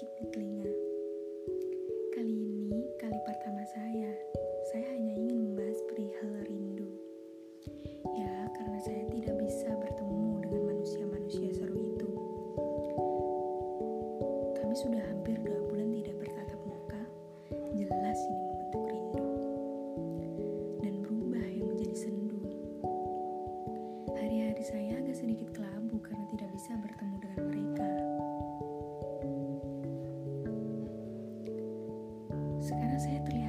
sakit di telinga. Kali ini, kali pertama saya, saya hanya ingin membahas perihal rindu. Ya, karena saya tidak bisa bertemu dengan manusia-manusia seru itu. Kami sudah hampir dua bulan tidak bertatap muka. Jelas ini membentuk rindu. Dan berubah yang menjadi sendu. Hari-hari saya agak sedikit kelabu karena tidak bisa bertemu dengan Sekarang saya terlihat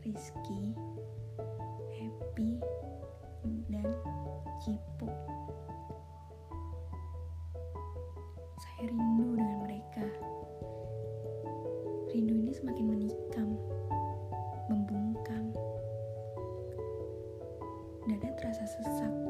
Rizky, Happy, dan Cipuk. Saya rindu dengan mereka. Rindu ini semakin menikam, membungkam. Dada terasa sesak.